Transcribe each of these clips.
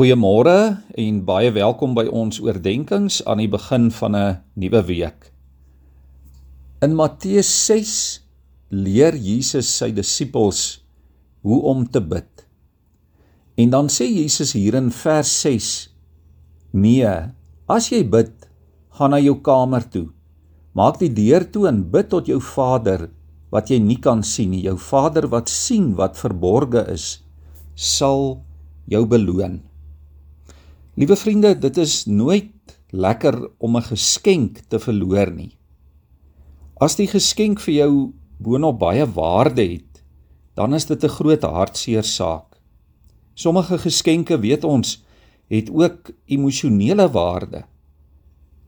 Goeiemôre en baie welkom by ons oordeenkings aan die begin van 'n nuwe week. In Matteus 6 leer Jesus sy disippels hoe om te bid. En dan sê Jesus hier in vers 6: Nee, as jy bid, gaan na jou kamer toe. Maak die deur toe en bid tot jou Vader wat jy nie kan sien nie. Jou Vader wat sien wat verborge is, sal jou beloon. Liewe vriende, dit is nooit lekker om 'n geskenk te verloor nie. As die geskenk vir jou boonop baie waarde het, dan is dit 'n groot hartseer saak. Sommige geskenke, weet ons, het ook emosionele waarde.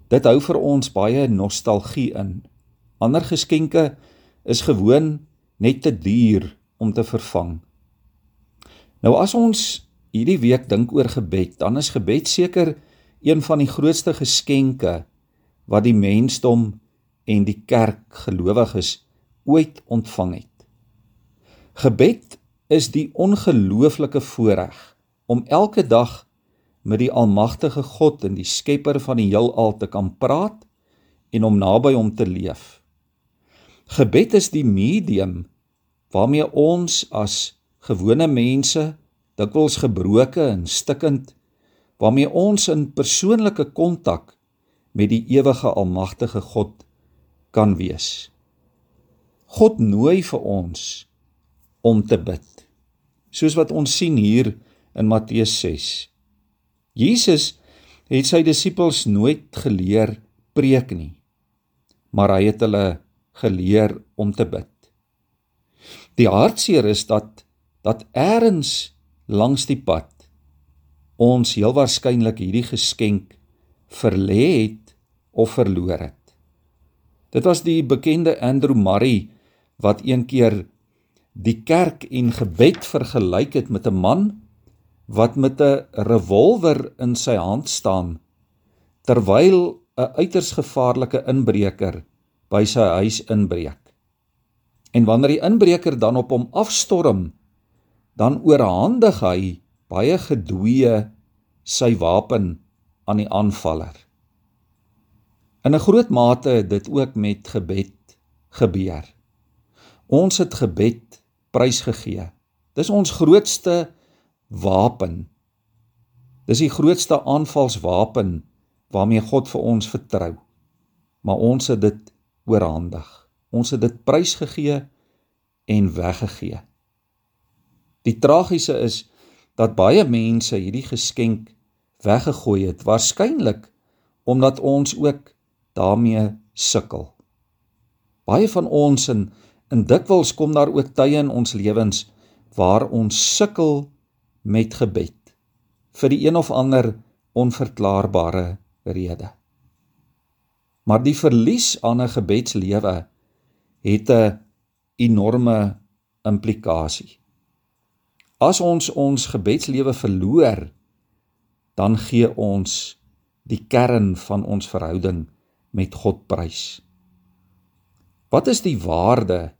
Dit hou vir ons baie nostalgie in. Ander geskenke is gewoon net te duur om te vervang. Nou as ons hierdie week dink oor gebed, dan is gebed seker een van die grootste geskenke wat die mensdom en die kerk gelowiges ooit ontvang het. Gebed is die ongelooflike voorreg om elke dag met die almagtige God en die skepper van die heelal te kan praat en om naby hom te leef. Gebed is die medium waarmee ons as gewone mense dikwels gebroke en stikkend waarmee ons in persoonlike kontak met die ewige almagtige God kan wees. God nooi vir ons om te bid. Soos wat ons sien hier in Matteus 6. Jesus het sy disippels nooit geleer preek nie, maar hy het hulle geleer om te bid. Die hartseer is dat dat eers langs die pad ons heel waarskynlik hierdie geskenk verlê het of verloor het. Dit was die bekende Andrew Murray wat een keer die kerk en gebed vergelyk het met 'n man wat met 'n revolver in sy hand staan terwyl 'n uiters gevaarlike inbreker by sy huis inbreek. En wanneer die inbreker dan op hom afstorm, dan oorhandig hy baie gedwee sy wapen aan die aanvaller. In 'n groot mate het dit ook met gebed gebeur. Ons het gebed prysgegee. Dis ons grootste wapen. Dis die grootste aanvalswapen waarmee God vir ons vertrou. Maar ons het dit oorhandig. Ons het dit prysgegee en weggegee. Die tragiese is dat baie mense hierdie geskenk weggegooi het, waarskynlik omdat ons ook daarmee sukkel. Baie van ons en in dikwels kom daar ook tye in ons lewens waar ons sukkel met gebed vir die een of ander onverklaarbare rede. Maar die verlies aan 'n gebedslewe het 'n enorme implikasie. As ons ons gebedslewe verloor, dan gee ons die kern van ons verhouding met God prys. Wat is die waarde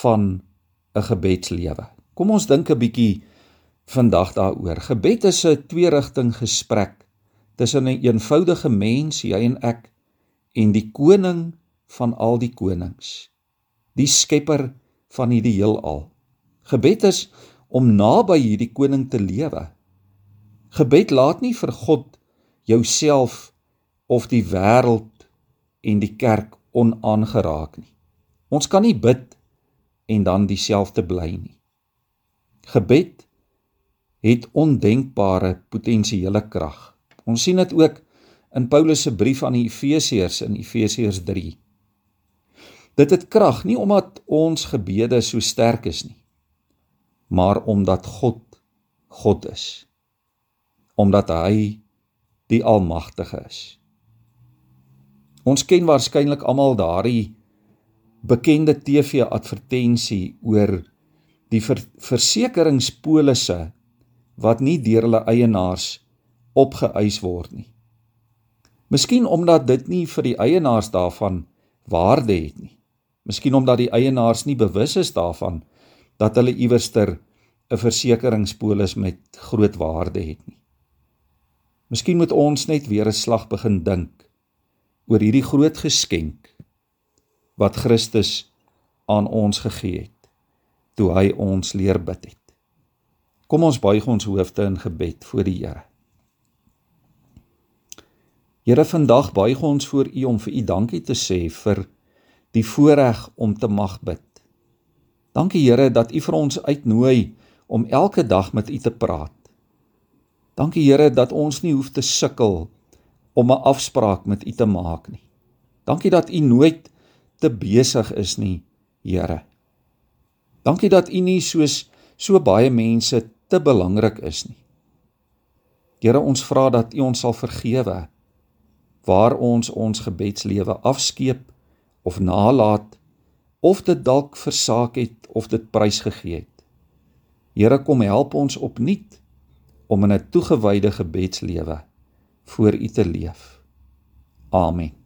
van 'n gebedslewe? Kom ons dink 'n bietjie vandag daaroor. Gebed is 'n twee-rigting gesprek tussen 'n een eenvoudige mens, jy en ek, en die koning van al die konings, die skepper van hierdie heelal. Gebed is om naby hierdie koning te lewe. Gebed laat nie vir God jouself of die wêreld en die kerk onaangeraak nie. Ons kan nie bid en dan dieselfde bly nie. Gebed het ondenkbare potensiële krag. Ons sien dit ook in Paulus se brief aan die Efesiërs in Efesiërs 3. Dit het krag nie omdat ons gebede so sterk is nie, maar omdat God God is. Omdat hy die almagtige is. Ons ken waarskynlik almal daardie bekende TV-advertensie oor die ver versekeringspolisse wat nie deur hulle eienaars opgeëis word nie. Miskien omdat dit nie vir die eienaars daarvan waarde het nie. Miskien omdat die eienaars nie bewus is daarvan dat hulle iewerster 'n versekeringspolis met groot waarde het nie. Miskien moet ons net weer 'n slag begin dink oor hierdie groot geskenk wat Christus aan ons gegee het toe hy ons leer bid het. Kom ons buig ons hoofde in gebed voor die Here. Here, vandag buig ons voor U om vir U dankie te sê vir die voorreg om te mag bid. Dankie Here dat U vir ons uitnooi om elke dag met U te praat. Dankie Here dat ons nie hoef te sukkel om 'n afspraak met U te maak nie. Dankie dat U nooit te besig is nie, Here. Dankie dat U nie soos so baie mense te belangrik is nie. Here, ons vra dat U ons sal vergewe waar ons ons gebedslewe afskeep of nalat of dit dalk versaak het of dit prysgegee het. Here kom help ons opnuut om in 'n toegewyde gebedslewe voor U te leef. Amen.